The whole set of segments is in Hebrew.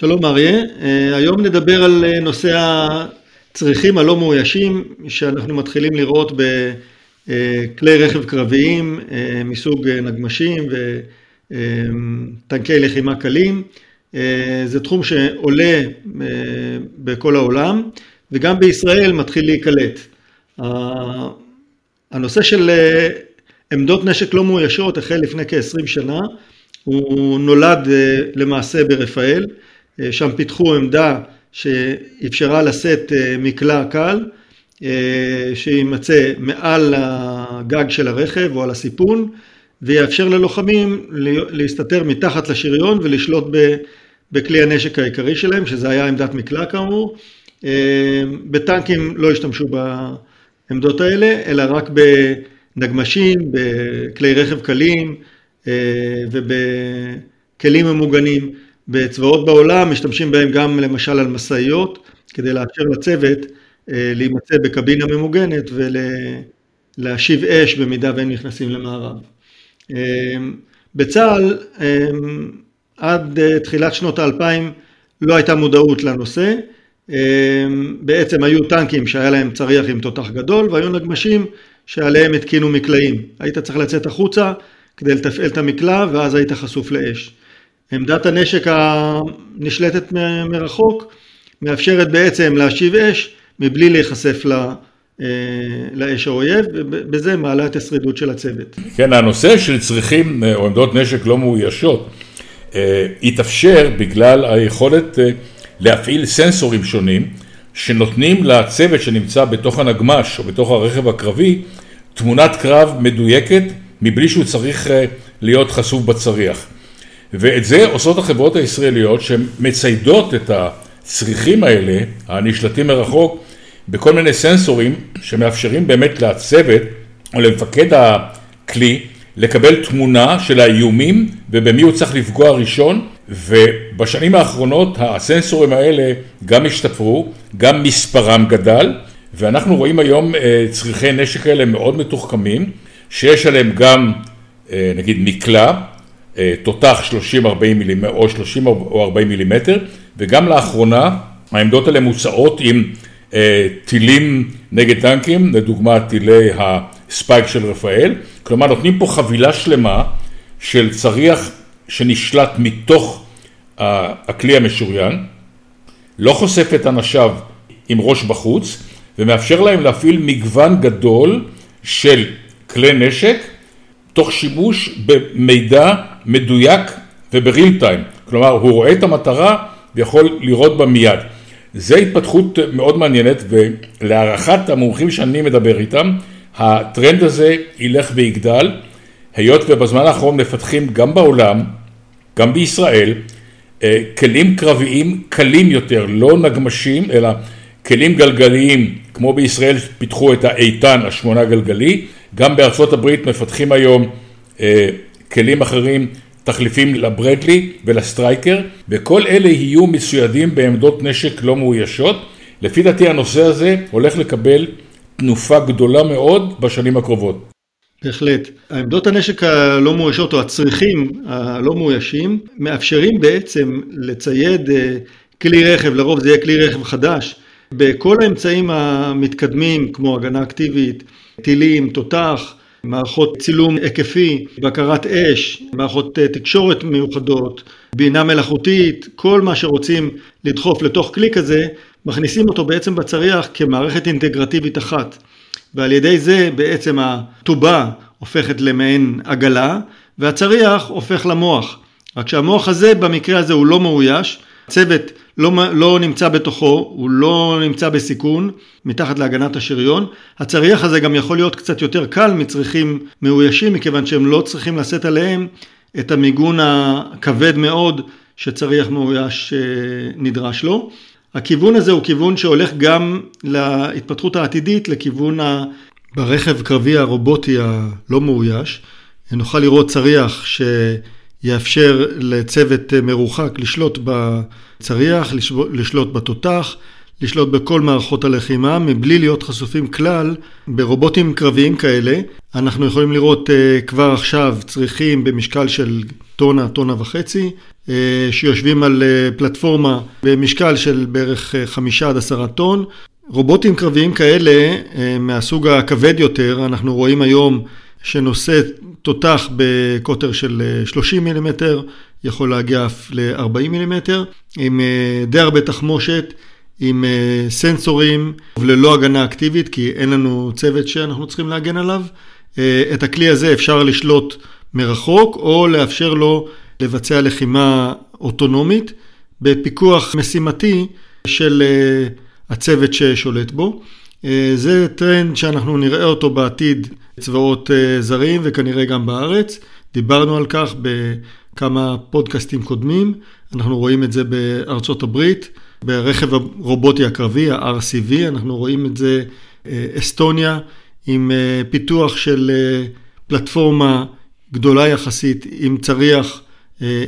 שלום אריה, אה, היום נדבר על אה, נושא הצריכים הלא מאוישים שאנחנו מתחילים לראות בכלי רכב קרביים מסוג נגמשים וטנקי לחימה קלים. זה תחום שעולה בכל העולם וגם בישראל מתחיל להיקלט. הנושא של עמדות נשק לא מאוישות החל לפני כ-20 שנה, הוא נולד למעשה ברפאל אה, שם פיתחו עמדה שאפשרה לשאת אה, מקלע קל אה, שימצא מעל הגג של הרכב או על הסיפון ויאפשר ללוחמים להסתתר מתחת לשריון ולשלוט בכלי הנשק העיקרי שלהם שזה היה עמדת מקלע כאמור. בטנקים לא השתמשו בעמדות האלה אלא רק בנגמשים, בכלי רכב קלים ובכלים ממוגנים. בצבאות בעולם משתמשים בהם גם למשל על משאיות כדי לאפשר לצוות אה, להימצא בקבינה ממוגנת ולהשיב אש במידה והם נכנסים למערב. אה, בצה"ל אה, עד תחילת שנות האלפיים לא הייתה מודעות לנושא, בעצם היו טנקים שהיה להם צריח עם תותח גדול והיו נגמשים שעליהם התקינו מקלעים. היית צריך לצאת החוצה כדי לתפעל את המקלע ואז היית חשוף לאש. עמדת הנשק הנשלטת מרחוק מאפשרת בעצם להשיב אש מבלי להיחשף אה, לאש האויב, ובזה מעלה את השרידות של הצוות. כן, הנושא של צריכים אה, או עמדות נשק לא מאוישות אה, התאפשר בגלל היכולת להפעיל סנסורים שונים שנותנים לצוות שנמצא בתוך הנגמש או בתוך הרכב הקרבי תמונת קרב מדויקת מבלי שהוא צריך להיות חשוף בצריח. ואת זה עושות החברות הישראליות שמציידות את הצריכים האלה, הנשלטים מרחוק, בכל מיני סנסורים שמאפשרים באמת לצוות או למפקד הכלי לקבל תמונה של האיומים ובמי הוא צריך לפגוע ראשון. ובשנים האחרונות הסנסורים האלה גם השתפרו, גם מספרם גדל ואנחנו רואים היום אה, צריכי נשק האלה מאוד מתוחכמים שיש עליהם גם אה, נגיד מקלע תותח 30-40 מילימטר או 30 או 40 מילימטר וגם לאחרונה העמדות האלה מוצאות עם אה, טילים נגד טנקים, לדוגמה טילי הספייק של רפאל, כלומר נותנים פה חבילה שלמה של צריח שנשלט מתוך הכלי המשוריין, לא חושף את אנשיו עם ראש בחוץ ומאפשר להם להפעיל מגוון גדול של כלי נשק תוך שימוש במידע מדויק ובריל טיים, כלומר הוא רואה את המטרה ויכול לראות בה מיד. זו התפתחות מאוד מעניינת ולהערכת המומחים שאני מדבר איתם, הטרנד הזה ילך ויגדל, היות ובזמן האחרון מפתחים גם בעולם, גם בישראל, אה, כלים קרביים קלים יותר, לא נגמ"שים, אלא כלים גלגליים, כמו בישראל פיתחו את האיתן השמונה גלגלי, גם בארצות הברית מפתחים היום אה, כלים אחרים, תחליפים לברדלי ולסטרייקר, וכל אלה יהיו מצוידים בעמדות נשק לא מאוישות. לפי דעתי הנושא הזה הולך לקבל תנופה גדולה מאוד בשנים הקרובות. בהחלט. העמדות הנשק הלא מאוישות או הצריכים הלא מאוישים מאפשרים בעצם לצייד אה, כלי רכב, לרוב זה יהיה כלי רכב חדש, בכל האמצעים המתקדמים כמו הגנה אקטיבית, טילים, תותח, מערכות צילום היקפי, בקרת אש, מערכות אה, תקשורת מיוחדות, בינה מלאכותית, כל מה שרוצים לדחוף לתוך כלי כזה, מכניסים אותו בעצם בצריח כמערכת אינטגרטיבית אחת. ועל ידי זה בעצם הטובה הופכת למעין עגלה, והצריח הופך למוח. רק שהמוח הזה במקרה הזה הוא לא מאויש, צוות לא, לא נמצא בתוכו, הוא לא נמצא בסיכון, מתחת להגנת השריון. הצריח הזה גם יכול להיות קצת יותר קל מצריכים מאוישים, מכיוון שהם לא צריכים לשאת עליהם את המיגון הכבד מאוד שצריח מאויש אה, נדרש לו. הכיוון הזה הוא כיוון שהולך גם להתפתחות העתידית, לכיוון ה... ברכב קרבי הרובוטי הלא מאויש. נוכל לראות צריח ש... יאפשר לצוות מרוחק לשלוט בצריח, לשלוט בתותח, לשלוט בכל מערכות הלחימה מבלי להיות חשופים כלל ברובוטים קרביים כאלה. אנחנו יכולים לראות uh, כבר עכשיו צריכים במשקל של טונה, טונה וחצי, שיושבים על פלטפורמה במשקל של בערך חמישה עד עשרה טון. רובוטים קרביים כאלה מהסוג הכבד יותר, אנחנו רואים היום שנושא תותח בקוטר של 30 מילימטר, יכול להגיע אף ל-40 מילימטר, עם די הרבה תחמושת. עם אה, סנסורים וללא הגנה אקטיבית, כי אין לנו צוות שאנחנו צריכים להגן עליו. אה, את הכלי הזה אפשר לשלוט מרחוק, או לאפשר לו לבצע לחימה אוטונומית בפיקוח משימתי של אה, הצוות ששולט בו. זה טרנד שאנחנו נראה אותו בעתיד צבאות זרים וכנראה גם בארץ. דיברנו על כך בכמה פודקאסטים קודמים, אנחנו רואים את זה בארצות הברית. ברכב הרובוטי הקרבי, ה-RCV, אנחנו רואים את זה אה, אסטוניה עם אה, פיתוח של אה, פלטפורמה גדולה יחסית עם צריח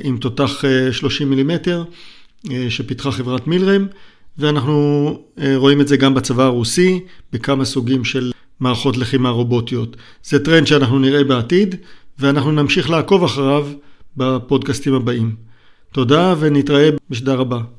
עם תותח 30 מילימטר שפיתחה חברת מילרם ואנחנו רואים את זה גם בצבא הרוסי בכמה סוגים של מערכות לחימה רובוטיות. זה טרנד שאנחנו נראה בעתיד ואנחנו נמשיך לעקוב אחריו בפודקאסטים הבאים. תודה ונתראה בשדר הבא.